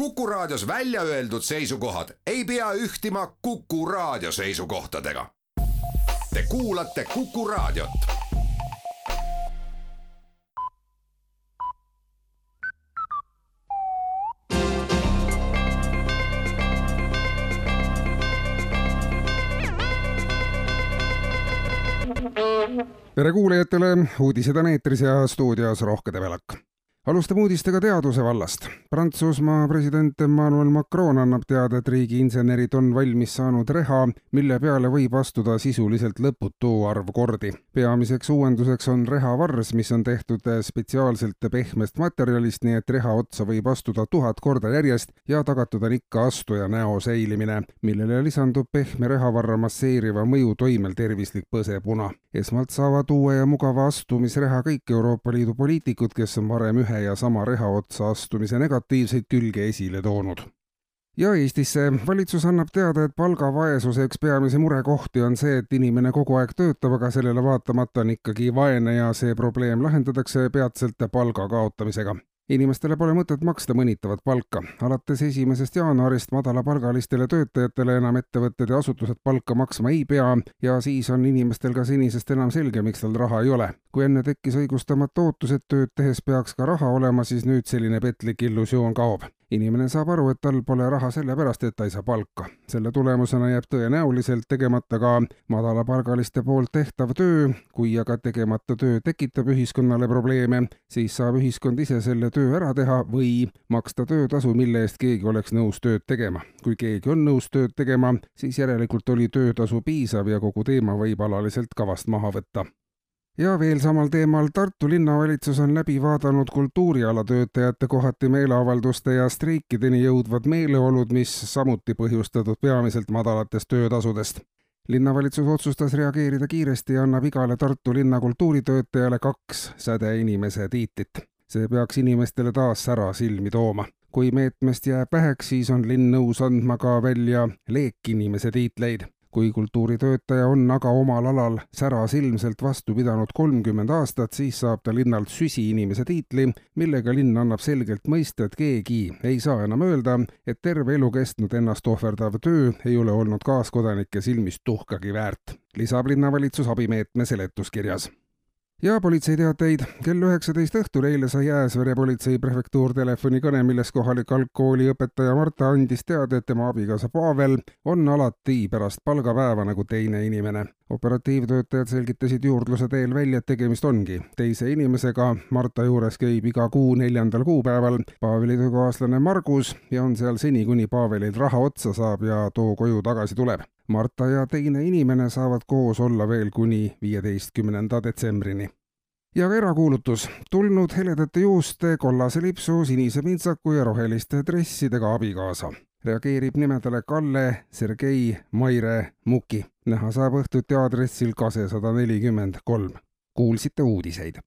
Kuku Raadios välja öeldud seisukohad ei pea ühtima Kuku Raadio seisukohtadega. Te kuulate Kuku Raadiot. tere kuulajatele, uudised on eetris ja stuudios Rohke Debelak alustame uudistega teaduse vallast. Prantsusmaa president Emmanuel Macron annab teada, et riigi insenerid on valmis saanud reha, mille peale võib astuda sisuliselt lõputu arv kordi. peamiseks uuenduseks on rehavars, mis on tehtud spetsiaalselt pehmest materjalist, nii et reha otsa võib astuda tuhat korda järjest ja tagatud on ikka astuja näo säilimine, millele lisandub pehme rehavarra masseeriva mõju toimel tervislik põsepuna. esmalt saavad uue ja mugava astumisreha kõik Euroopa Liidu poliitikud, kes on varem ühe ühe ja sama reha otsa astumise negatiivseid külge esile toonud. ja Eestisse valitsus annab teada, et palgavaesuse üks peamisi murekohti on see, et inimene kogu aeg töötab, aga sellele vaatamata on ikkagi vaene ja see probleem lahendatakse peatselt palga kaotamisega inimestele pole mõtet maksta mõnitavat palka. alates esimesest jaanuarist madalapalgalistele töötajatele enam ettevõtted ja asutused palka maksma ei pea ja siis on inimestel ka senisest enam selge, miks tal raha ei ole. kui enne tekkis õigustamatu ootus, et tööd tehes peaks ka raha olema, siis nüüd selline petlik illusioon kaob inimene saab aru, et tal pole raha sellepärast, et ta ei saa palka. selle tulemusena jääb tõenäoliselt tegemata ka madalapalgaliste poolt tehtav töö, kui aga tegemata töö tekitab ühiskonnale probleeme, siis saab ühiskond ise selle töö ära teha või maksta töötasu, mille eest keegi oleks nõus tööd tegema. kui keegi on nõus tööd tegema, siis järelikult oli töötasu piisav ja kogu teema võib alaliselt kavast maha võtta ja veel samal teemal, Tartu linnavalitsus on läbi vaadanud kultuurialatöötajate kohati meeleavalduste ja streikideni jõudvad meeleolud, mis samuti põhjustatud peamiselt madalatest töötasudest. linnavalitsus otsustas reageerida kiiresti ja annab igale Tartu linna kultuuritöötajale kaks sädeinimese tiitlit. see peaks inimestele taas sära silmi tooma kui meetmest jääb väheks, siis on linn nõus andma ka välja leekinimese tiitleid kui kultuuritöötaja on aga omal alal särasilmselt vastu pidanud kolmkümmend aastat, siis saab ta linnalt süsiinimese tiitli, millega linn annab selgelt mõista, et keegi ei saa enam öelda, et terve elu kestnud ennast ohverdav töö ei ole olnud kaaskodanike silmis tuhkagi väärt, lisab linnavalitsus abimeetme seletuskirjas ja politseiteateid. kell üheksateist õhtul eile sai Jääsvere politsei prefektuur telefonikõne, milles kohalik algkooli õpetaja Marta andis teada, et tema abikaasa Pavel on alati pärast palgapäeva nagu teine inimene. operatiivtöötajad selgitasid juurdluse teel välja, et tegemist ongi teise inimesega. Marta juures käib iga kuu neljandal kuupäeval Paveli töökaaslane Margus ja on seal seni, kuni Pavelil raha otsa saab ja too koju tagasi tuleb. Marta ja teine inimene saavad koos olla veel kuni viieteistkümnenda detsembrini. ja ka erakuulutus, tulnud heledate juuste, kollase lipsu, sinise pintsaku ja roheliste dressidega abikaasa. reageerib nimedele Kalle, Sergei, Maire, Muki. näha saab õhtuti aadressil Kase sada nelikümmend kolm. kuulsite uudiseid